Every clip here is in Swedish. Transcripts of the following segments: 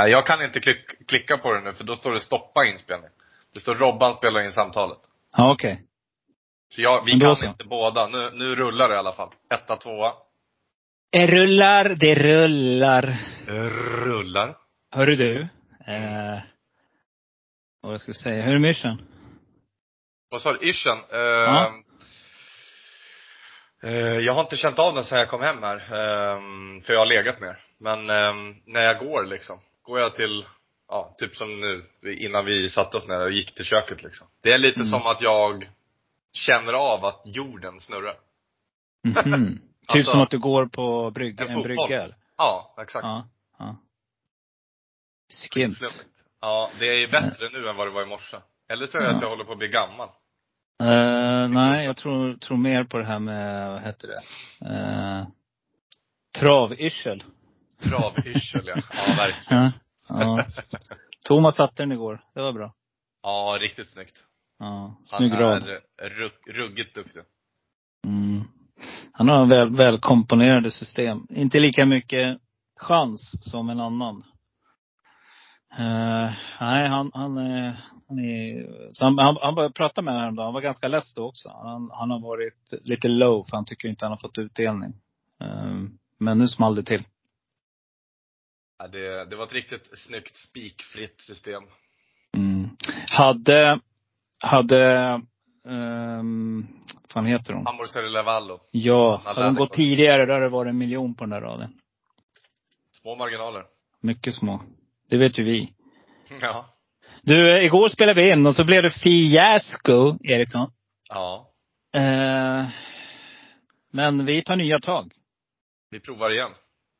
Nej, jag kan inte klick, klicka på det nu för då står det stoppa inspelning. Det står Robban spelar in samtalet. Ja, okej. Så jag, vi kan så. inte båda. Nu, nu rullar det i alla fall. Etta, tvåa. Det rullar, det rullar. Rullar. Hörru du. Eh, vad jag skulle säga. Hur är mission? Vad sa du? Ischen? Eh, Ja. eh, jag har inte känt av den sen jag kom hem här. Eh, för jag har legat mer. Men eh, när jag går liksom. Går jag till, ja, typ som nu, innan vi satte oss ner och gick till köket liksom. Det är lite Mm. som att jag känner av att jorden snurrar. Mhm. Typ Alltså, som att du går på brygg, en en, brygga? Ja, exakt. Ja. ja. Flummigt. Ja, det är bättre nu än vad det var i morse. Eller så är det Ja. att jag håller på att bli gammal. Eh, nej, jag tror, tror mer på det här med, vad heter det? Uh, travyrsel. Travyrsel ja. Ja, verkligen. Ja. Thomas satte den igår. Det var bra. Ja, riktigt snyggt. Ja, Han snygg rad. är rugg, ruggigt duktig. Mm. Han har väl, välkomponerade system. Inte lika mycket chans som en annan. Eh, nej, han, han, han är, så han, han, han började prata med honom häromdagen. Han var ganska less då också. Han, han har varit lite low för han tycker inte han har fått utdelning. Eh, men nu small det till. Ja, det, det var ett riktigt snyggt spikfritt system. Mm. Hade, hade, um, vad fan heter hon? Amor Levallo. Ja, hade hon gått tidigare då hade det varit en miljon på den där raden. Små marginaler. Mycket små. Det vet ju vi. Ja. Du, igår spelade vi in och så blev det fiasko, Eriksson. Ja. Eh, men vi tar nya tag. Vi provar igen.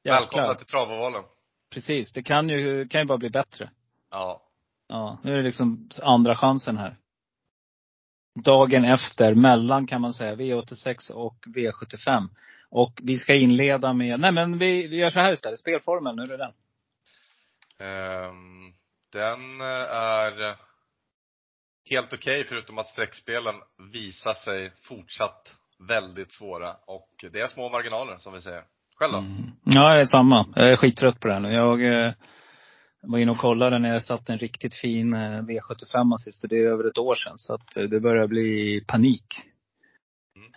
Jäklar. Välkomna till Travovalen. Precis. Det kan ju, kan ju bara bli bättre. Ja. Ja, nu är det liksom andra chansen här. Dagen efter, mellan kan man säga, V86 och V75. Och vi ska inleda med, nej men vi, vi gör så här istället. Spelformen, hur är den? Ehm, den eh, är helt okej förutom att streckspelen visar sig fortsatt väldigt svåra. Och det är små marginaler som vi säger. Själv då? Mm. Ja, det är samma. Jag är skittrött på det här nu. Jag eh, var inne och kollade när jag satt en riktigt fin eh, V75 sist och det är över ett år sedan. Så att eh, det börjar bli panik.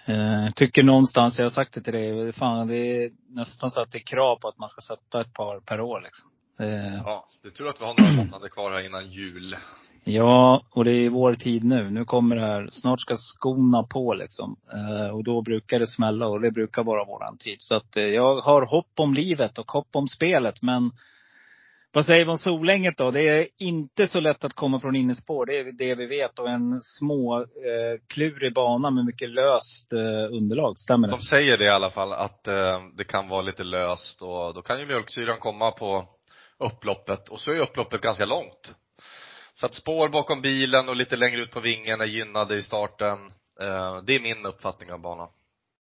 Eh, tycker någonstans, jag har sagt det till dig, fan det är nästan så att det är krav på att man ska sätta ett par per år liksom. Eh, Ja, det är tur att vi har några månader kvar här innan jul. Ja, och det är vår tid nu. Nu kommer det här, snart ska skorna på liksom. Eh, och då brukar det smälla och det brukar vara våran tid. Så att eh, jag har hopp om livet och hopp om spelet. Men vad säger vi om Solänget då? Det är inte så lätt att komma från innespår. Det är det vi vet. Och en små, eh, klurig bana med mycket löst eh, underlag. Stämmer det? De säger det i alla fall, att eh, det kan vara lite löst och då kan ju mjölksyran komma på upploppet. Och så är upploppet ganska långt. Så att spår bakom bilen och lite längre ut på vingen är gynnade i starten. Eh, det är min uppfattning av banan.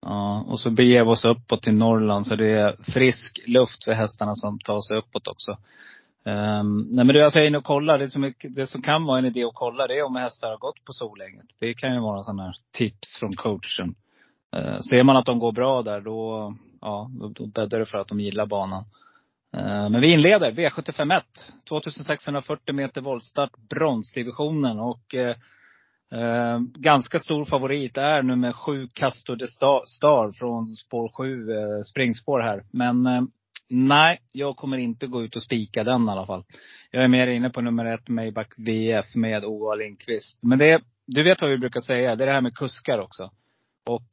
Ja, och så beger vi oss uppåt till Norrland så det är frisk luft för hästarna som tar sig uppåt också. Um, nej men du, jag säger och kollar. Det som, är- det som kan vara en idé att kolla det är om hästar har gått på Solänget. Det kan ju vara sådana här tips från coachen. Uh, ser man att de går bra där då, ja, då, då bäddar det för att de gillar banan. Eh, men vi inleder V751. 2640 meter voltstart, bronsdivisionen. Och eh, Eh, ganska stor favorit är nummer sju Castor de Star från spår sju, eh, springspår här. Men eh, nej, jag kommer inte gå ut och spika den i alla fall. Jag är mer inne på nummer ett Maybach VF med O.A. Lindqvist. Men det, du vet vad vi brukar säga, det är det här med kuskar också. Och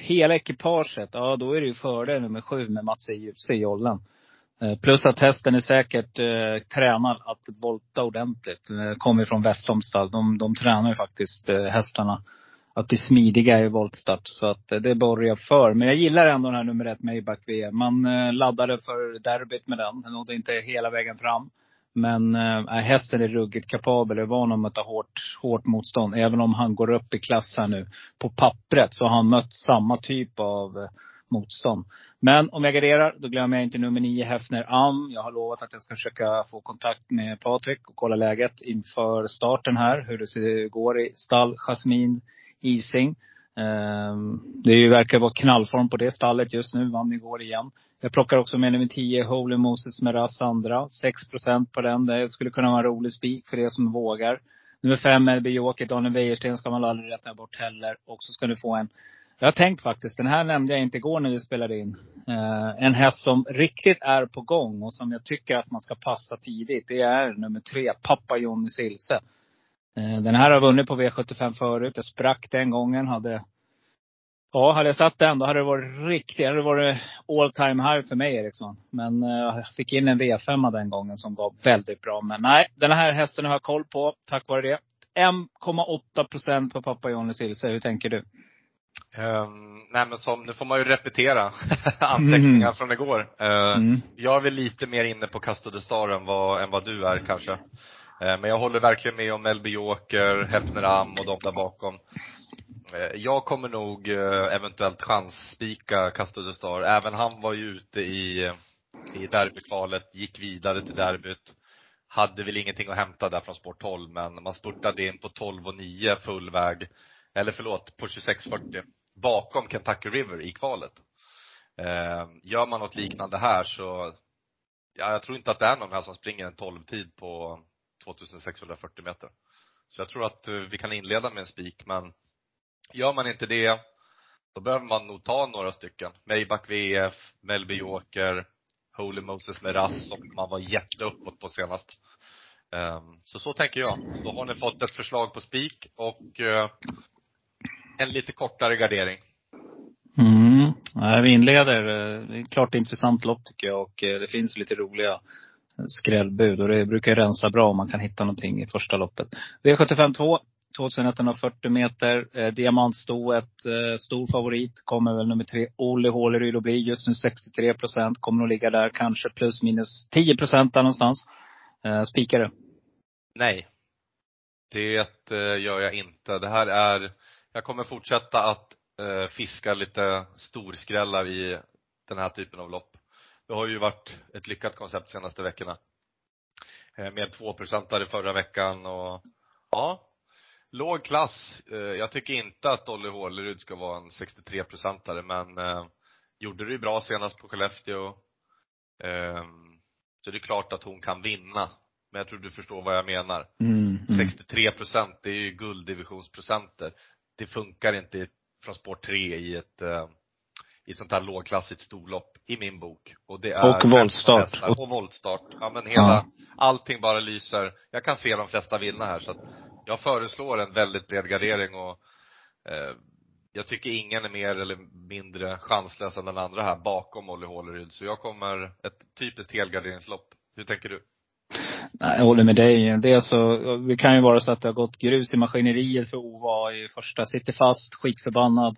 hela ekipaget, ja då är det ju fördel nummer sju med Mats i Jollen. Eh, plus att hästen är säkert eh, tränad att volta ordentligt. Eh, kommer från Westholmstall. De, de tränar ju faktiskt eh, hästarna att bli smidiga i voltstart. Så att eh, det borgar för. Men jag gillar ändå den här nummer ett Maybach V. Man eh, laddade för derbyt med den. Den nådde inte hela vägen fram. Men äh, hästen är ruggigt kapabel, är van att möta hårt, hårt motstånd. Även om han går upp i klass här nu. På pappret så har han mött samma typ av motstånd. Men om jag garderar, då glömmer jag inte nummer nio, Hefner Am. Jag har lovat att jag ska försöka få kontakt med Patrik och kolla läget inför starten här. Hur det ser, går i stall Jasmin Ising. Ehm, det verkar vara knallform på det stallet just nu. Vann igår igen. Jag plockar också med nummer 10, Holy Moses med Ras Sandra. 6% på den. Det skulle kunna vara en rolig spik för er som vågar. Nummer 5, LB Joker, Daniel Wäjersten ska man aldrig räkna bort heller. Och så ska du få en jag har tänkt faktiskt, den här nämnde jag inte igår när vi spelade in. Uh, en häst som riktigt är på gång och som jag tycker att man ska passa tidigt. Det är nummer tre, Pappa Jonny Silse. Uh, den här har vunnit på V75 förut. Jag sprack den gången. Hade Ja, hade jag satt den då hade det varit riktigt, hade det varit all time high för mig Eriksson. Men uh, jag fick in en V5 den gången som gav väldigt bra. Men nej, den här hästen har jag koll på tack vare det. 1,8 procent på pappa Jonny Silse. Hur tänker du? Um, nej men som, nu får man ju repetera anteckningar mm. från igår. Uh, mm. Jag är väl lite mer inne på Castro Star än vad, än vad du är kanske. Uh, men jag håller verkligen med om Melby Joker, Hefner Am och de där bakom. Uh, jag kommer nog eventuellt chansspika Castro Star. Även han var ju ute i, i derbykvalet, gick vidare till derbyt. Hade väl ingenting att hämta där från sport 12 men man spurtade in på 12 och 9 full väg eller förlåt, på 26.40 bakom Kentucky River i kvalet. Eh, gör man något liknande här så, ja, jag tror inte att det är någon här som springer en 12-tid på 2640 meter. Så jag tror att eh, vi kan inleda med en spik, men gör man inte det, då behöver man nog ta några stycken. Maybach VF, Melby Joker, Holy Moses med Rass som man var jätteuppåt på senast. Ehm, så så tänker jag. Då har ni fått ett förslag på spik och eh, en lite kortare gardering. Mm. Vi inleder. Det är klart intressant lopp tycker jag och eh, det finns lite roliga skrällbud och det brukar rensa bra om man kan hitta någonting i första loppet. V75 2. 2140 meter. Eh, Diamantstoet, eh, stor favorit. Kommer väl nummer tre, Olle Håleryd att bli. Just nu 63 procent. Kommer nog ligga där kanske plus minus 10 procent där någonstans. Eh, spikar du? Nej. Det gör jag inte. Det här är jag kommer fortsätta att eh, fiska lite storskrällar i den här typen av lopp. Det har ju varit ett lyckat koncept senaste veckorna. Eh, med 2-procentare förra veckan och ja, låg klass. Eh, jag tycker inte att Olli Hålerud ska vara en 63-procentare men eh, gjorde det ju bra senast på Skellefteå. Eh, så det är klart att hon kan vinna. Men jag tror du förstår vad jag menar. Mm, mm. 63 procent, det är ju gulddivisionsprocenter det funkar inte från sport 3 i ett uh, i ett sånt här lågklassigt storlopp i min bok. Och det är Och voltstart. Och voltstart. Ja men hela, ja. allting bara lyser. Jag kan se de flesta vinna här så att jag föreslår en väldigt bred gardering och eh, jag tycker ingen är mer eller mindre chanslös än den andra här bakom Olli Håleryd. Så jag kommer, ett typiskt helgarderingslopp. Hur tänker du? Nej, jag håller med dig. Det, så, det kan ju vara så att det har gått grus i maskineriet för Ova i första. Sitter fast, skitförbannad.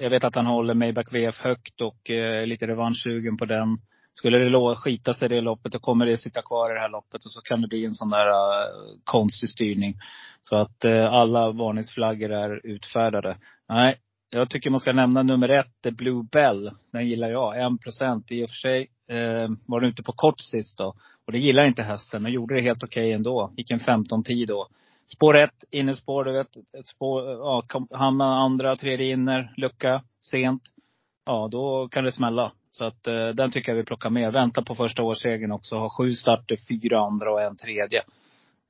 Jag vet att han håller Maybach VF högt och är lite revanschsugen på den. Skulle det skita sig i det loppet, då kommer det sitta kvar i det här loppet och så kan det bli en sån där uh, konstig styrning. Så att uh, alla varningsflaggor är utfärdade. Nej, jag tycker man ska nämna nummer ett, The Blue Bell. Den gillar jag. En procent i och för sig. Eh, var den ute på kort sist då. Och det gillar inte hästen. Men gjorde det helt okej okay ändå. Gick en 15-tid då. Spår ett, innerspår, du vet. Ett spår, ja, hamnar andra, tredje inner, lucka, sent. Ja, då kan det smälla. Så att eh, den tycker jag vi plockar med. Vänta på första årsregeln också. Ha sju starter, fyra andra och en tredje.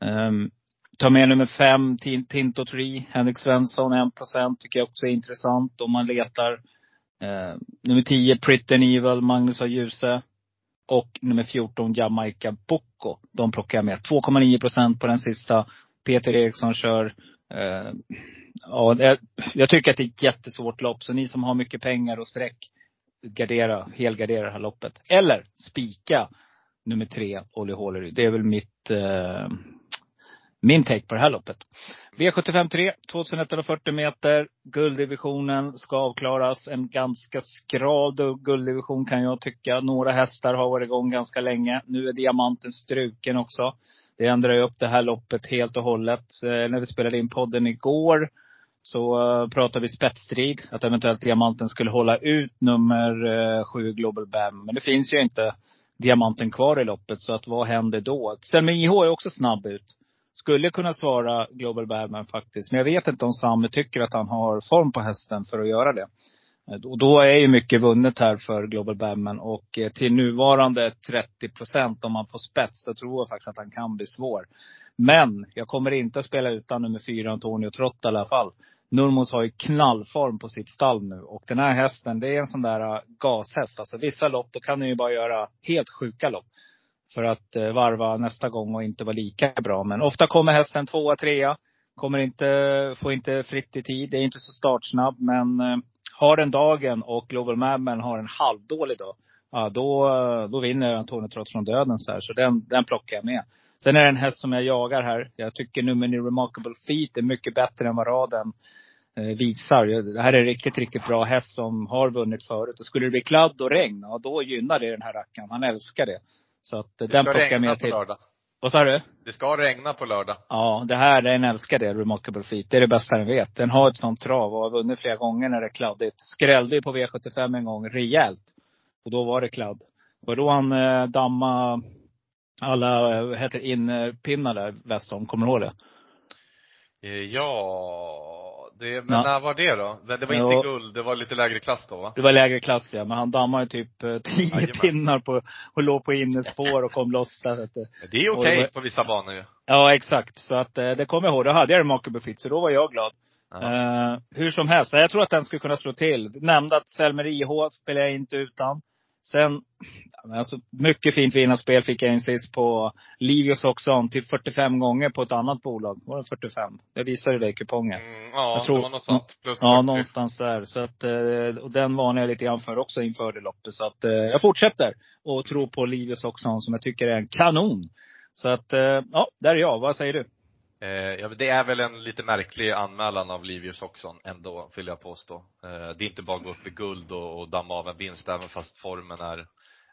Um, Ta med nummer fem, Tinto Tree, Henrik Svensson, 1 procent. Tycker jag också är intressant om man letar. Eh, nummer 10, Pretty Evil, Magnus A. Djuse. Och nummer 14, Jamaica Bocco. De plockar jag med. 2,9 procent på den sista. Peter Eriksson kör. Eh, ja, jag tycker att det är ett jättesvårt lopp. Så ni som har mycket pengar och streck. gardera, helgardera det här loppet. Eller spika nummer tre, Olli Håleryd. Det är väl mitt, eh, min take på det här loppet. V75 3, 2140 meter. Gulddivisionen ska avklaras. En ganska skral gulddivision kan jag tycka. Några hästar har varit igång ganska länge. Nu är diamanten struken också. Det ändrar ju upp det här loppet helt och hållet. Eh, när vi spelade in podden igår så uh, pratade vi spetsstrid. Att eventuellt diamanten skulle hålla ut nummer uh, sju Global Bam. Men det finns ju inte diamanten kvar i loppet. Så att vad händer då? Selma IH är också snabb ut. Skulle kunna svara Global Badman faktiskt. Men jag vet inte om Sam tycker att han har form på hästen för att göra det. Eh, och då är ju mycket vunnet här för Global Badman. Och eh, till nuvarande 30 procent om man får spets, då tror jag faktiskt att han kan bli svår. Men jag kommer inte att spela utan nummer fyra, Antonio Trotta i alla fall. Nurmos har ju knallform på sitt stall nu. Och den här hästen, det är en sån där eh, gashäst. Alltså vissa lopp, då kan den ju bara göra helt sjuka lopp för att eh, varva nästa gång och inte vara lika bra. Men ofta kommer hästen tvåa, trea. Kommer inte, får inte fritt i tid. Det är inte så startsnabb. Men eh, har den dagen och Global Madman har en halvdålig dag. Ja, då, eh, då vinner Antonio Trots från döden så här. Så den, den plockar jag med. Sen är det en häst som jag jagar här. Jag tycker nummer Remarkable Feet är mycket bättre än vad raden visar. Det här är en riktigt, riktigt bra häst som har vunnit förut. Och skulle det bli kladd och regn, ja då gynnar det den här rackaren. Han älskar det. Så att det den plockar jag med till. Lördag. Vad sa du? Det ska regna på lördag. Ja, det här, den älskar det, Remarkable Feet. Det är det bästa den vet. Den har ett sånt trav och har vunnit flera gånger när det är kladdigt. Skrällde ju på V75 en gång rejält. Och då var det kladd. Och då han eh, damma alla, eh, heter inpinnar där väst om. Kommer du ihåg det? Eh, ja, det, men ja. när var det då? Det var inte ja. guld, det var lite lägre klass då va? Det var lägre klass ja, men han dammade typ eh, tio Ajman. pinnar på, och låg på innespår och kom loss där vet du. Det är okej okay på vissa banor ju. Ja exakt. Så att eh, det kommer jag ihåg. Då hade jag det Remarkable Fit, så då var jag glad. Uh, hur som helst, jag tror att den skulle kunna slå till. Nämnde att Selmer IH spelar jag inte utan. Sen, alltså mycket fint vinnarspel fick jag in sist på Livius också till 45 gånger på ett annat bolag. Var det 45? Det visade i kupongen. Mm, ja, jag tror, det var något sånt. Plus ja, 40. någonstans där. Så att, eh, och den varnade jag lite grann för också inför det loppet. Så att eh, jag fortsätter. Och tror på Livius också som jag tycker är en kanon. Så att, eh, ja, där är jag. Vad säger du? Eh, ja, det är väl en lite märklig anmälan av Livius också ändå, vill jag påstå. Eh, det är inte bara att gå upp i guld och, och damma av en vinst, även fast formen är,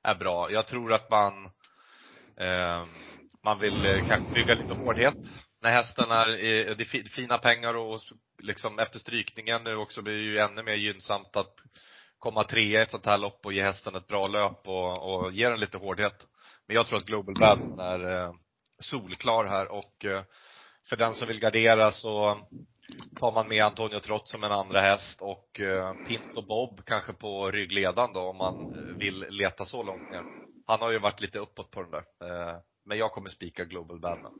är bra. Jag tror att man, eh, man vill eh, kanske bygga lite hårdhet när hästen är, det är fina pengar och liksom efter strykningen nu också blir det ju ännu mer gynnsamt att komma trea i ett sånt här lopp och ge hästen ett bra löp och, och ge den lite hårdhet. Men jag tror att Global Bad är eh, solklar här och eh, för den som vill gardera så tar man med Antonio Trott som en andra häst och eh, Pinto Bob kanske på ryggledan då om man vill leta så långt ner. Han har ju varit lite uppåt på den där. Eh, men jag kommer spika Global Badman.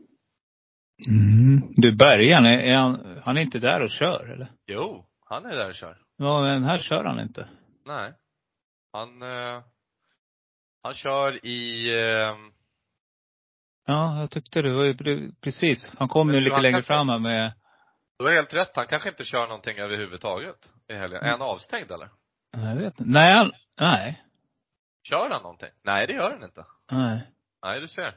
Mm. Du, Bergan, är han, han är inte där och kör eller? Jo, han är där och kör. Ja, men här kör han inte. Nej. Han, eh, han kör i eh, Ja, jag tyckte det. var precis. Han kom ju lite längre fram här med Du har helt rätt. Han kanske inte kör någonting överhuvudtaget i helgen. Är han avstängd eller? Jag vet inte. Nej, han, nej. Kör han någonting? Nej, det gör han inte. Nej. Nej, du ser.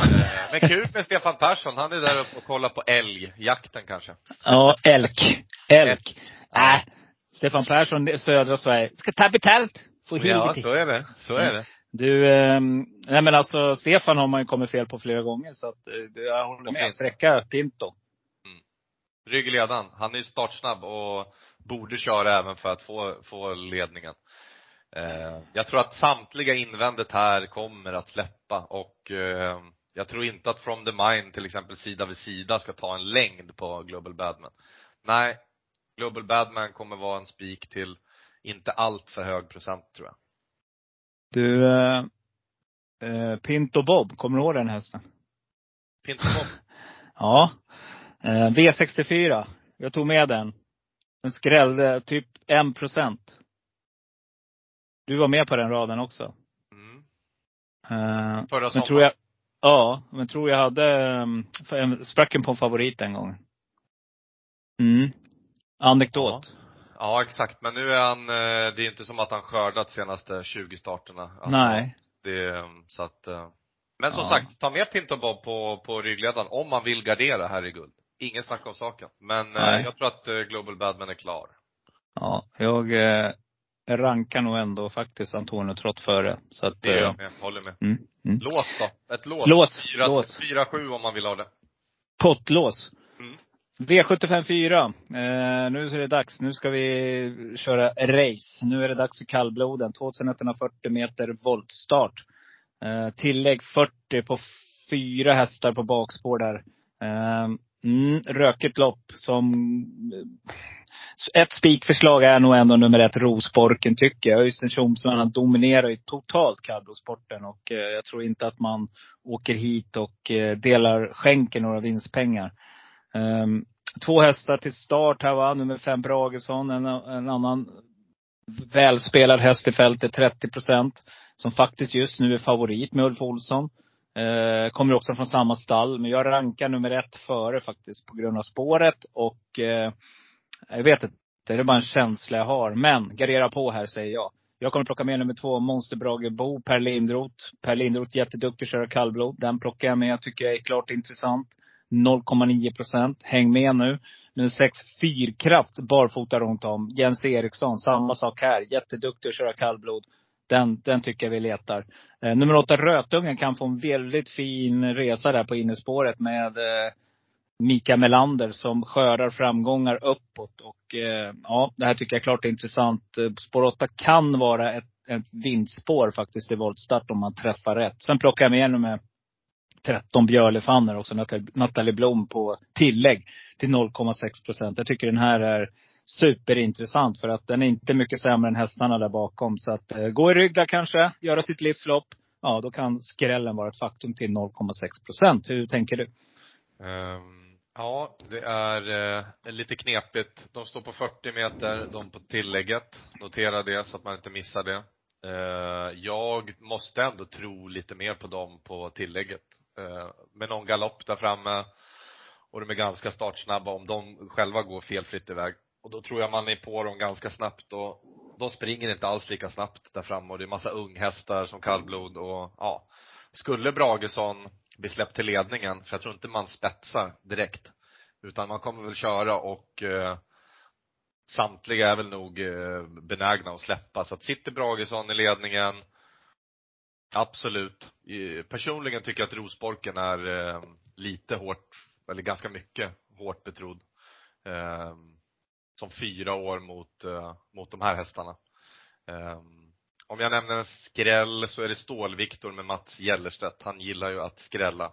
Eh, men kul med Stefan Persson. Han är där uppe och kollar på älgjakten kanske. Ja, elk. Elk. Nej. Äh, Stefan Persson, södra Sverige. Ska ta betalt. Få Ja, så är det. Så är det. Du, eh, nej men alltså Stefan har man ju kommit fel på flera gånger så att eh, jag håller med. Sträcka Pinto. Mm. Ryggledan. Han är ju startsnabb och borde köra även för att få, få ledningen. Eh, jag tror att samtliga invändet här kommer att släppa och eh, jag tror inte att From the Mind till exempel sida vid sida ska ta en längd på Global Badman. Nej, Global Badman kommer vara en spik till inte allt för hög procent tror jag. Du, eh, eh, Pinto Bob, kommer du ihåg den hästen? Pinto Bob? ja. Eh, V64. Jag tog med den. Den skrällde typ en procent. Du var med på den raden också. Mm. Eh, Förra sommaren? Tror jag, ja, men tror jag hade, um, sprack på en favorit den gången. Mm. Anekdot. Ja exakt, men nu är han, eh, det är inte som att han skördat senaste 20 starterna. Alltså, Nej. Det, så att, eh, men som Ja. sagt, ta med Pinto Bob på, på ryggledaren om man vill gardera här i guld. Ingen snack om saken. Men eh, Nej. jag tror att eh, Global Badman är klar. Ja, jag eh, rankar nog ändå faktiskt Antonio Trott före. Så att, Det gör eh, jag med, håller med. mm, mm. Lås då. Ett lås. Lås, Fyra, lås. fyra, sju om man vill ha det. Pottlås. V754, Eh, nu är det dags. Nu ska vi köra race. Nu är det dags för kallbloden. 2140 meter voltstart. Eh, tillägg 40 på fyra hästar på bakspår där. Eh, mm, rökigt lopp som... Eh, ett spikförslag är nog ändå nummer ett, Rosborken tycker jag. Öystein Tjomsland dominerar ju totalt kallblodssporten. Och eh, jag tror inte att man åker hit och eh, delar, skänker några vinstpengar. Um, två hästar till start här va. Nummer fem Bragesson, en, en annan välspelad häst i fältet, 30 procent. Som faktiskt just nu är favorit med Ulf Olsson. Eh, kommer också från samma stall. Men jag rankar nummer ett före faktiskt på grund av spåret. Och eh, jag vet inte, det är bara en känsla jag har. Men gardera på här säger jag. Jag kommer plocka med nummer två, Monster Brage Bo, Per Lindroth. Per Lindroth jätteduktig att köra kallblod. Den plockar jag med, tycker jag är klart intressant. 0,9 procent. Häng med nu. Nummer sex, Fyrkraft, barfota runt om. Jens Eriksson, samma sak här. Jätteduktig att köra kallblod. Den, den tycker jag vi letar. Eh, nummer åtta, Rötungen, kan få en väldigt fin resa där på innerspåret med eh, Mika Melander som skördar framgångar uppåt. Och eh, ja, det här tycker jag är klart intressant. Eh, Spår 8 kan vara ett, ett vinstspår faktiskt i voltstart om man träffar rätt. Sen plockar jag med nummer 13 Björlefanner också, Nathalie Blom på tillägg till 0,6 procent. Jag tycker den här är superintressant för att den är inte mycket sämre än hästarna där bakom. Så att eh, gå i rygg där kanske, göra sitt livslopp. Ja, då kan skrällen vara ett faktum till 0,6 procent. Hur tänker du? Um, ja, det är eh, lite knepigt. De står på 40 meter, de på tillägget. Notera det så att man inte missar det. Eh, jag måste ändå tro lite mer på dem på tillägget. Eh, med någon galopp där framme och de är ganska startsnabba om de själva går felfritt iväg. Och då tror jag man är på dem ganska snabbt och de springer inte alls lika snabbt där framme och det är massa unghästar som kallblod och ja. Skulle Bragesson bli släppt till ledningen, för jag tror inte man spetsar direkt. Utan man kommer väl köra och eh, samtliga är väl nog eh, benägna att släppa. Så att sitter Bragesson i ledningen, absolut. Personligen tycker jag att Rosborken är eh, lite hårt, eller ganska mycket hårt betrodd. Eh, som fyra år mot, eh, mot de här hästarna. Eh, om jag nämner en skräll så är det Stålviktor med Mats Gellerstedt. Han gillar ju att skrälla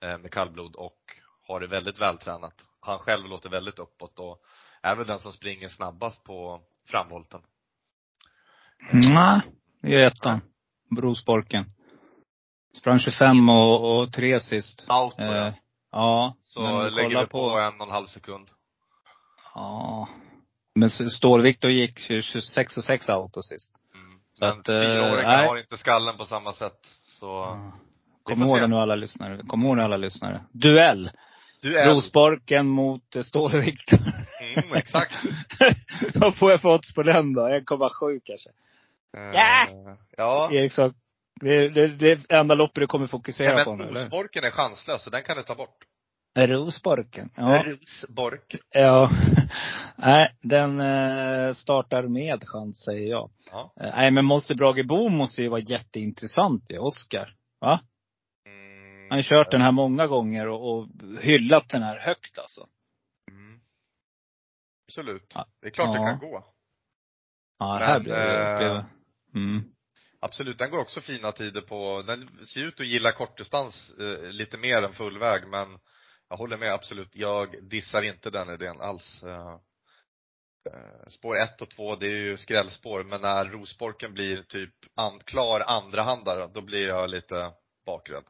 eh, med kallblod och har det väldigt vältränat. Han själv låter väldigt uppåt och är väl den som springer snabbast på framvolten. Nej, det är ettan. Brosborken. Sprang 25 och, och 3 sist. Auto Eh, ja. ja. Så lägger vi på en och en halv sekund. Ja. Men Stålviktor gick 26 och 6 auto sist. Mm. Så Men att, eh, fyraåringar nej. har inte skallen på samma sätt. Så, Kom får ihåg det nu alla lyssnare. Kom ihåg det alla lyssnare. Duell. du är Rosborken mot eh, Stålviktor. Mm, exakt. Vad får jag för odds på den då? 1,7 kanske? Ja. Eh, Ja. Eriksson. Det, det, det är enda loppet du kommer fokusera Nej, på men nu, eller? Rosborken är chanslös, så den kan du ta bort. Rosborken? Ja. Rosbork. Ja. Nej, den eh, startar med chans säger jag. Ja. Eh, Nej, men Monster Bragebo måste ju vara jätteintressant ju, Oskar. Va? Mm, Han har kört den här många gånger och, och hyllat den här högt alltså. Mm. Absolut. Ja. Det är klart det Ja. kan gå. Ja, det Men, här blev eh, blev, mm. Absolut, den går också fina tider på, den ser ut att gilla kortdistans eh, lite mer än fullväg men jag håller med absolut, jag dissar inte den idén alls. Eh, eh, spår 1 och 2 det är ju skrällspår men när Rosborken blir typ an, klar andrahandare då blir jag lite bakrädd.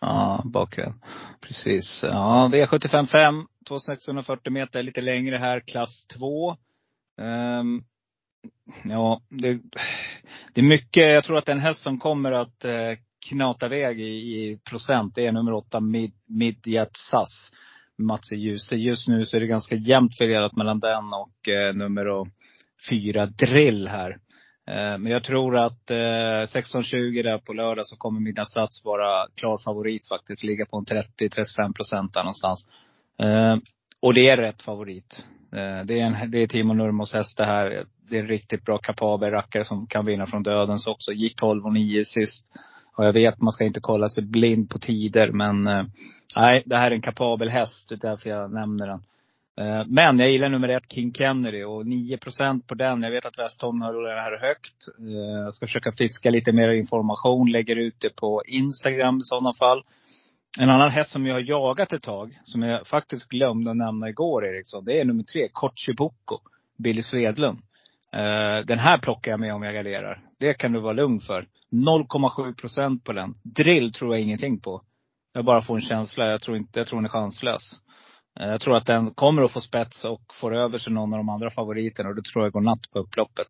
Ja, bakgrund. Precis. Ja, V75 5, 2640 meter, lite längre här, klass 2. Ehm, ja, det, det är mycket, jag tror att den häst som kommer att eh, knata iväg i, i procent, det är nummer åtta Mid, Midjet SAS. Mats i Ljuse. Just nu så är det ganska jämnt fördelat mellan den och eh, nummer fyra drill här. Eh, men jag tror att eh, 16.20 där på lördag så kommer mina sats vara klar favorit faktiskt. Ligga på en 30-35 procent där någonstans. Eh, och det är rätt favorit. Eh, det är, en, det är Timo Nurmos häst det här. Det är en riktigt bra kapabel rackare som kan vinna från dödens också. Gick 12 och 9 sist. Och jag vet, man ska inte kolla sig blind på tider. Men eh, nej, det här är en kapabel häst. Det är därför jag nämner den. Eh, men jag gillar nummer ett, King Kennedy. Och 9% på den. Jag vet att Westholm håller det här högt. Eh, jag ska försöka fiska lite mer information. Lägger ut det på Instagram i sådana fall. En annan häst som jag har jagat ett tag, som jag faktiskt glömde att nämna igår Eriksson. Det är nummer tre, Kochiboko. Billy Svedlund. Eh, den här plockar jag med om jag garderar. Det kan du vara lugn för. 0,7 procent på den. Drill tror jag ingenting på. Jag bara får en känsla. Jag tror inte, jag tror den är chanslös. Eh, jag tror att den kommer att få spets och får över sig någon av de andra favoriterna. Och då tror jag går natt på upploppet.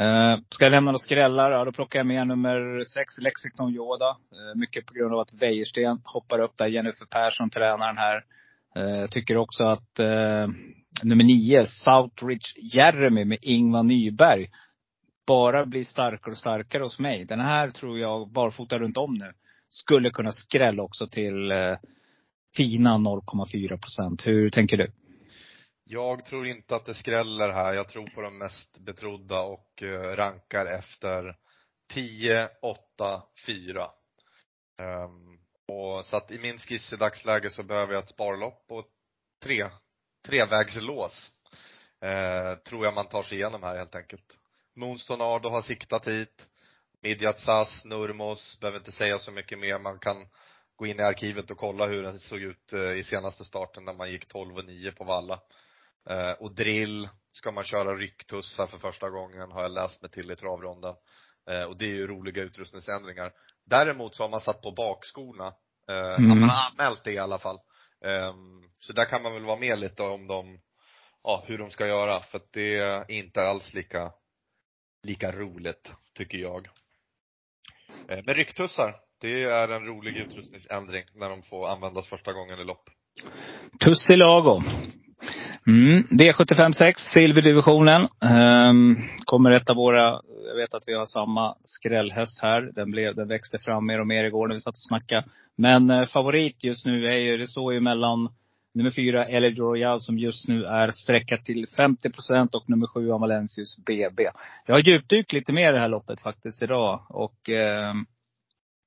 Eh, ska jag lämna några skrällar? Ja, då plockar jag med nummer sex, Lexington Yoda. Mycket på grund av att Wäjersten hoppar upp där. Jennifer Persson, tränaren här. Eh, jag tycker också att eh, nummer nio, Southridge Jeremy med Ingvar Nyberg. Bara blir starkare och starkare hos mig. Den här tror jag, barfota runt om nu, skulle kunna skrälla också till eh, fina 0,4 procent. Hur tänker du? Jag tror inte att det skräller här. Jag tror på de mest betrodda och eh, rankar efter 10, 8, 4. Um, och så att i min skiss i dagsläget så behöver jag ett sparlopp och tre, trevägslås. Eh, tror jag man tar sig igenom här helt enkelt. Moonstonado har siktat hit. Midjat Sass, Nurmos, behöver inte säga så mycket mer. Man kan gå in i arkivet och kolla hur den såg ut eh, i senaste starten när man gick 12 och 9 på Valla. Eh, och drill ska man köra rycktussar för första gången, har jag läst mig till i travronden. Eh, och det är ju roliga utrustningsändringar. Däremot så har man satt på bakskorna. Eh, mm. Man har anmält det i alla fall. Ehm, så där kan man väl vara med lite om de, ja, hur de ska göra. För att det är inte alls lika, lika roligt, tycker jag. Men rycktussar, det är en rolig utrustningsändring när de får användas första gången i lopp. Tussilago. Mm. D75 6, silverdivisionen. Um, kommer ett av våra, jag vet att vi har samma skrällhäst här. Den, blev, den växte fram mer och mer igår när vi satt och snackade. Men uh, favorit just nu är ju, det står ju mellan nummer fyra, Elid Royal, som just nu är sträckat till 50 procent och nummer sju, Amalensius BB. Jag har djupdykt lite mer i det här loppet faktiskt idag. Och um,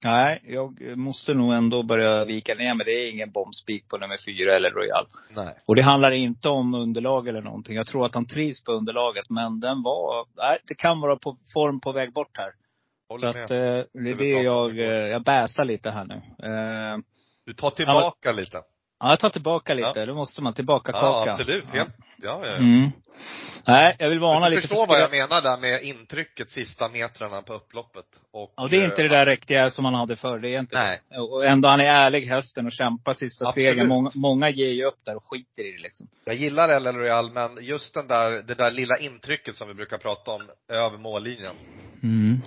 Nej, jag måste nog ändå börja vika ner mig. Det är ingen bombspik på nummer fyra eller Royal. Nej. Och det handlar inte om underlag eller någonting. Jag tror att han trivs på underlaget. Men den var, nej, det kan vara på form på väg bort här. Håller Så att, eh, det är det jag, eh, jag bäsar lite här nu. Eh, du tar tillbaka lite? Ja, jag tar tillbaka lite. Ja. Då måste man tillbaka kaka. Ja, absolut. Helt. Ja, ja, ja. Mm. Nej, jag vill varna jag lite. Du förstår vad jag menar där med intrycket sista metrarna på upploppet. Och, ja, det är inte det där riktiga som man hade förr. Det är inte Nej. det. Och ändå, han är ärlig hästen och kämpar sista Absolut. stegen. Många, många ger ju upp där och skiter i det liksom. Jag gillar El Royal, men just den där, det där lilla intrycket som vi brukar prata om över mållinjen. Mm.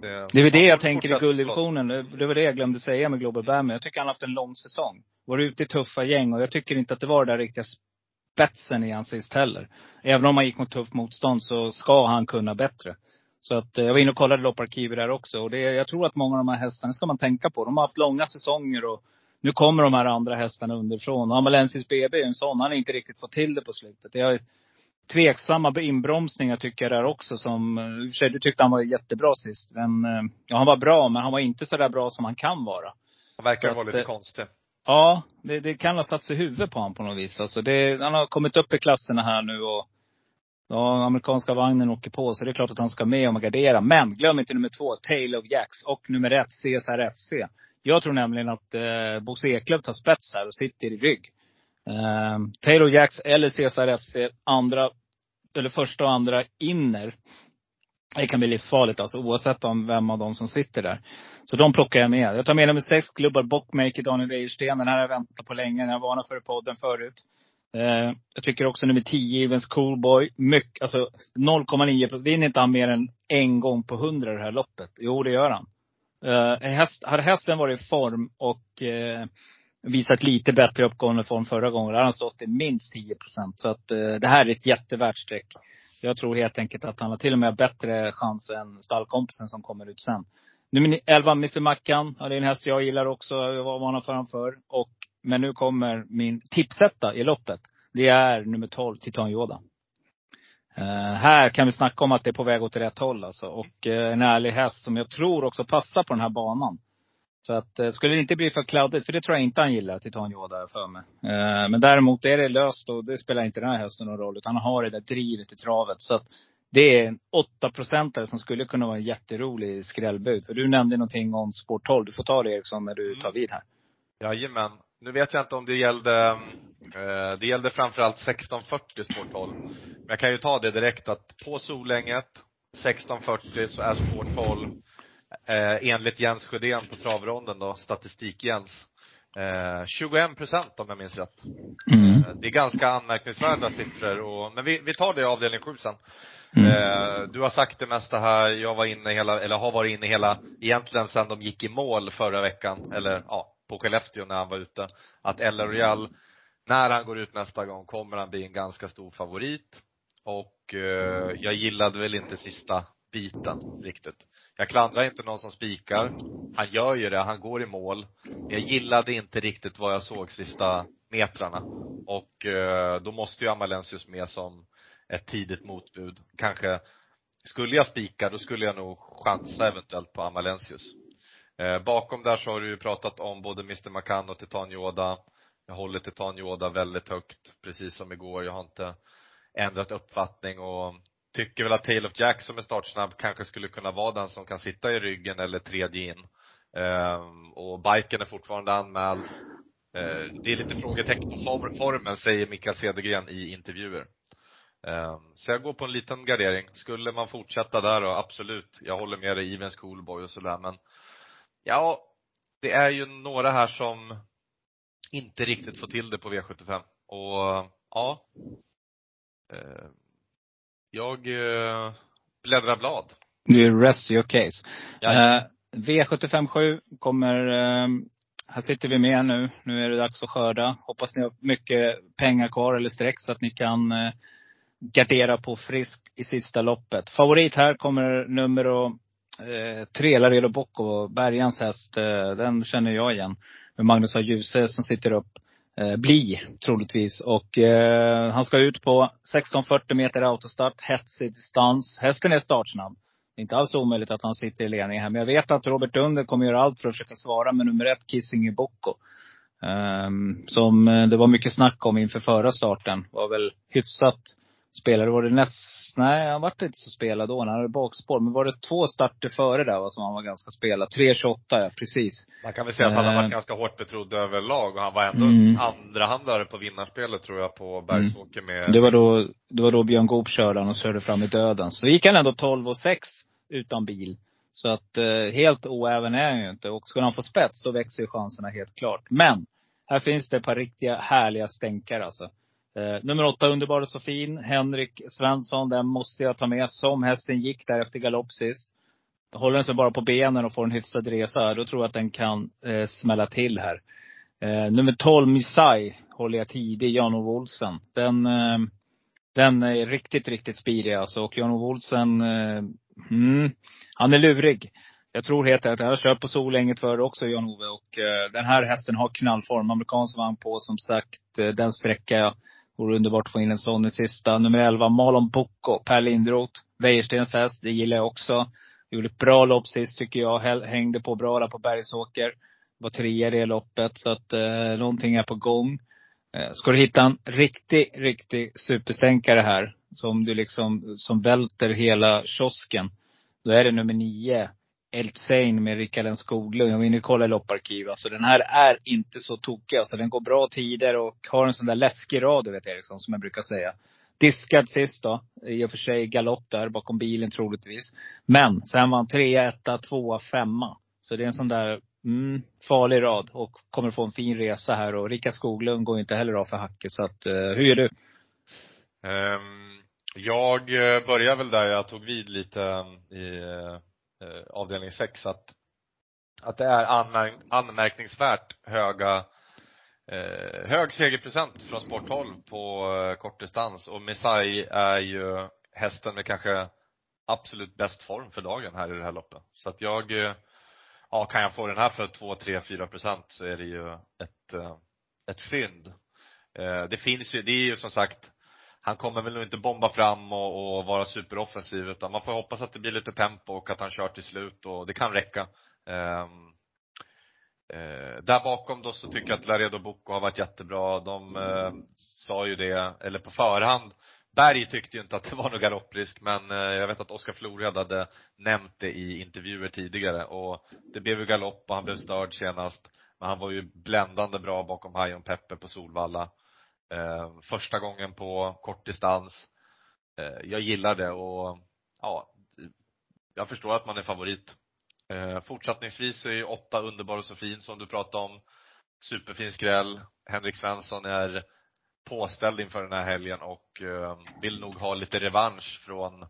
Det, det är väl det jag tänker i gulddivisionen. Det var det jag glömde säga med Global Bam. Jag tycker han har haft en lång säsong. Varit ute i tuffa gäng och jag tycker inte att det var det där riktiga spetsen i hans sist heller. Även om han gick mot tufft motstånd så ska han kunna bättre. Så att eh, jag var inne och kollade lopparkivet där också. Och det, jag tror att många av de här hästarna ska man tänka på. De har haft långa säsonger och nu kommer de här andra hästarna underifrån. Amalensis BB är en sån. Han har inte riktigt fått till det på slutet. Jag har tveksamma inbromsningar tycker jag där också som, eh, i och för sig du tyckte han var jättebra sist. Men, eh, ja han var bra men han var inte så där bra som han kan vara. Han verkar vara lite konstig. Ja, det, det kan ha satt sig i huvudet på honom på något vis. Alltså det, han har kommit upp i klasserna här nu och Ja, amerikanska vagnen åker på, så det är klart att han ska med och gardera. Men glöm inte nummer två, Tail of Jacks. Och nummer ett, CSR FC. Jag tror nämligen att eh, Bosse Eklöf tar spets här och sitter i rygg. Eh, Taylor Jacks eller CSR FC, andra, eller första och andra inner. Det kan bli livsfarligt alltså, oavsett om vem av dem som sitter där. Så de plockar jag med. Jag tar med nummer sex, Glubbar, Bockmaker, Daniel Wäjersten. Den här har jag väntat på länge. Jag varnade för i podden förut. Eh, jag tycker också nummer 10, Evens Coolboy. Mycket, alltså 0,9 procent. Vinner inte han mer än en gång på 100 det här loppet? Jo, det gör han. Eh, häst, hade hästen varit i form och eh, visat lite bättre uppgående form förra gången, då hade han stått i minst 10 procent. Så att eh, det här är ett jättevärt streck. Jag tror helt enkelt att han har till och med bättre chans än stallkompisen som kommer ut sen. Nummer 11, Mr Mackan. Ja, det är en häst jag gillar också. Jag var varnad för honom förr. Och, men nu kommer min tipsetta i loppet. Det är nummer 12, Titan Yoda. Uh, här kan vi snacka om att det är på väg åt rätt håll alltså. Och uh, en ärlig häst som jag tror också passar på den här banan. Så att, uh, skulle det inte bli för kladdigt, för det tror jag inte han gillar, Titan Yoda för mig. men däremot är det löst och det spelar inte den här hästen någon roll. Utan han har det där drivet i travet. Så att det är en 8 procentare som skulle kunna vara en jätterolig skrällbud. För du nämnde någonting om sport 12. Du får ta det Eriksson när du mm. tar vid här. Jajamän. Nu vet jag inte om det gällde, eh, det gällde framförallt 1640 sport 12. Men jag kan ju ta det direkt att på Solänget, 1640 så är sport 12 eh, enligt Jens Sjödén på travronden då, statistik-Jens, eh, 21 procent om jag minns rätt. Mm. Eh, det är ganska anmärkningsvärda siffror och, men vi, vi tar det i avdelning 7 sen. Mm. Eh, du har sagt det mesta här, jag var inne hela, eller har varit inne hela, egentligen sedan de gick i mål förra veckan, eller ja, på Skellefteå när han var ute, att El Royal, när han går ut nästa gång kommer han bli en ganska stor favorit. Och eh, jag gillade väl inte sista biten riktigt. Jag klandrar inte någon som spikar. Han gör ju det, han går i mål. Jag gillade inte riktigt vad jag såg sista metrarna. Och eh, då måste ju Amalensius med som ett tidigt motbud. Kanske, skulle jag spika, då skulle jag nog chansa eventuellt på Amalensius. Eh, bakom där så har du ju pratat om både Mr Macan och Titan Yoda. Jag håller Titan Yoda väldigt högt, precis som igår. Jag har inte ändrat uppfattning och tycker väl att Tale of Jack som är startsnabb kanske skulle kunna vara den som kan sitta i ryggen eller tredje in. Um, och biken är fortfarande anmäld. Uh, det är lite frågetecken på formen, säger Mikael Cedergren i intervjuer. Ehm, så jag går på en liten gardering. Skulle man fortsätta där då, absolut. Jag håller med dig, Evens Coolboy och sådär men ja, det är ju några här som inte riktigt får till det på V75 och ja, ehm, jag eh, bläddrar blad. Du rest your case. Ja. Uh, V75 7 kommer, uh, här sitter vi med nu. Nu är det dags att skörda. Hoppas ni har mycket pengar kvar eller streck så att ni kan uh, gardera på frisk i sista loppet. Favorit här kommer nummer eh, tre, Larelo Bocco, Bergans häst. Eh, den känner jag igen. Med Magnus A. Djuse som sitter upp. Eh, bli, troligtvis. Och eh, han ska ut på 1640 meter autostart, hetsig distans. Hästen är startsnabb. Det är inte alls omöjligt att han sitter i ledning här. Men jag vet att Robert Dunder kommer göra allt för att försöka svara med nummer ett, Kissinger Bocco. Um, ehm, som eh, det var mycket snack om inför förra starten. Var väl hyfsat spelare. Var det näst, nej han vart inte så spelad då. Han hade bakspår. Men var det två starter före där va, som han var ganska spelad? 3.28 ja, precis. Man kan väl säga att han har varit eh. ganska hårt betrodd överlag och han var ändå mm. andrahandlare på vinnarspelet tror jag på Bergsåker med mm. Det var då, det var då Björn Goop körde han och körde fram i döden. Så gick han ändå 12 och 6 utan bil. Så att eh, helt oäven är han ju inte. Och skulle han få spets, då växer ju chanserna helt klart. Men, här finns det ett par riktiga härliga stänkare alltså. Eh, nummer åtta, Underbar och så fin. Henrik Svensson, den måste jag ta med. Som hästen gick där efter galopp sist. Håller den sig bara på benen och får en hyfsad resa, då tror jag att den kan eh, smälla till här. Eh, nummer 12, Misai, håller jag tidig, Jan-Ove Olsen. Den, eh, den är riktigt, riktigt speedig alltså. Och Jan-Ove Olsen, eh, mm, han är lurig. Jag tror helt enkelt, jag har kört på Solänget förr också Jan-Ove och eh, den här hästen har knallform. Amerikansk vagn på som sagt. Eh, den sträcker jag Vore underbart att få in en sån i sista. Nummer 11, Malon Bocco, Per Lindroth. Wäjerstens häst, det gillar jag också. Gjorde ett bra lopp sist tycker jag. Hängde på bra där på Bergsåker. Var trea i det loppet. Så att eh, någonting är på gång. Eh, ska du hitta en riktig, riktig superstänkare här. Som du liksom, som välter hela kiosken. Då är det nummer nio, Eltsein med Rickard Skoglund. Jag var inne och kollade i lopparkiv. Alltså den här är inte så tokig. Alltså den går bra tider och har en sån där läskig rad, du vet Eriksson, som jag brukar säga. Diskad sist då. I och för sig galopp där bakom bilen troligtvis. Men sen var han trea, etta, tvåa, femma. Så det är en sån där mm, farlig rad. Och kommer få en fin resa här. Och Rickard Skoglund går inte heller av för hacke. Så att, uh, hur gör du? Um, jag eh, börjar väl där jag tog vid lite i uh eh, avdelning 6 att, att det är anmärk anmärkningsvärt höga eh, hög segerprocent från sport 12 på eh, kortdistans och Messiah är ju hästen med kanske absolut bäst form för dagen här i det här loppet. Så att jag, eh, ja kan jag få den här för 2, 3, 4 procent så är det ju ett, eh, ett fynd. Eh, det finns ju, det är ju som sagt han kommer väl nog inte bomba fram och, och vara superoffensiv utan man får hoppas att det blir lite tempo och att han kör till slut och det kan räcka. Um, Eh, där bakom då så tycker jag att Laredo Boko har varit jättebra. De eh, sa ju det, eller på förhand, Berg tyckte ju inte att det var någon galopprisk men eh, jag vet att Oskar Florhed hade nämnt det i intervjuer tidigare och det blev ju galopp och han blev störd senast. Men han var ju bländande bra bakom Hajon Peppe på Solvalla. Eh, första gången på kort distans. Eh, jag gillar det och ja, jag förstår att man är favorit. Eh, fortsättningsvis så är ju åtta Underbar och så fin som du pratade om. Superfin skräll. Henrik Svensson är påställd inför den här helgen och vill nog ha lite revansch från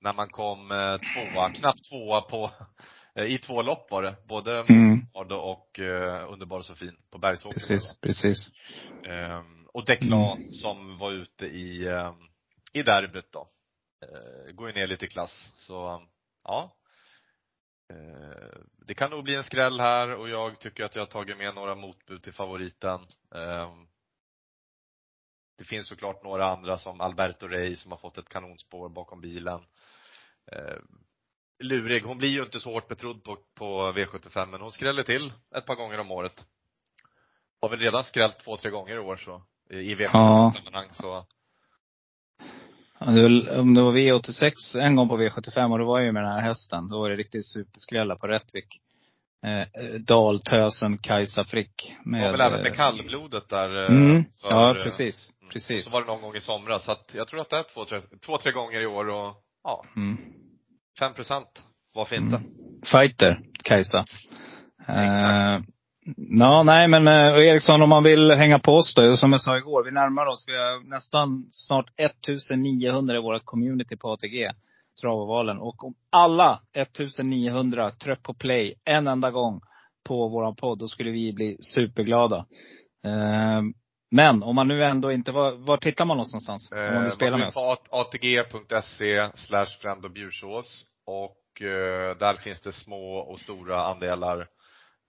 när man kom tvåa, knappt tvåa på, i två lopp var det. Både mm. och eh, Underbar och så fin på Bergsåker. Precis, precis. Um, och Deklan mm. som var ute i, um, i derbyt då. Uh, går ju ner lite i klass. Så, ja. Eh, det kan nog bli en skräll här och jag tycker att jag har tagit med några motbud till favoriten. Det finns såklart några andra som Alberto Rey som har fått ett kanonspår bakom bilen. Lurig. Hon blir ju inte så hårt betrodd på, på V75 men hon skräller till ett par gånger om året. Har väl redan skrällt två, tre gånger i år så, i V75-sammanhang ja. så om det var V86 en gång på V75 och det var ju med den här hästen. Då var det riktigt superskrälla på Rättvik. Eh, Daltösen Kajsa Frick. Med, det var väl även med eh, kallblodet där. Eh, mm, för, ja precis. Mm. Precis. Så var det någon gång i somras. Så att jag tror att det är två, tre, två, tre gånger i år och ja. Mm. Fem procent. Varför inte? Mm. Fighter, Kajsa. Exakt. Eh, Ja, nej men eh, Eriksson om man vill hänga på oss då, som jag sa igår, vi närmar oss. Vi har nästan snart 1900 i vårt community på ATG, Travovalen. Och om alla 1900 tryck på play en enda gång på våran podd, då skulle vi bli superglada. Eh, men om man nu ändå inte, var, var tittar man oss någonstans? om man vill spela med oss? Atg.se slash Frend och Bjursås. Och eh, där finns det små och stora andelar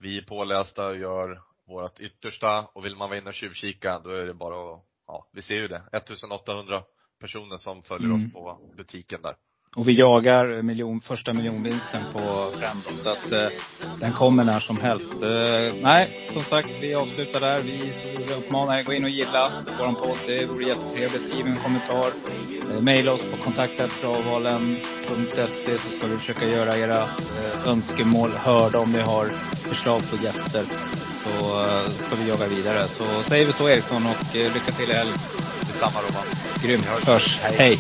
vi är pålästa och gör vårt yttersta och vill man vara inne och tjuvkika då är det bara att, ja, vi ser ju det. 1800 personer som följer mm. oss på butiken där. Och vi jagar miljon, första miljonvinsten på Frendo. Så att eh, den kommer när som helst. Eh, nej, som sagt, vi avslutar där. Vi vill uppmana er att gå in och gilla våran podd. Det vore jättetrevligt. Skriv en kommentar. Eh, maila oss på kontakttravvalen.se så ska vi försöka göra era eh, önskemål hörda om ni har förslag på gäster. Så eh, ska vi jaga vidare. Så säger vi så Eriksson och eh, lycka till i helgen. Detsamma Roman. Grymt. Hörs. Hej. Hej.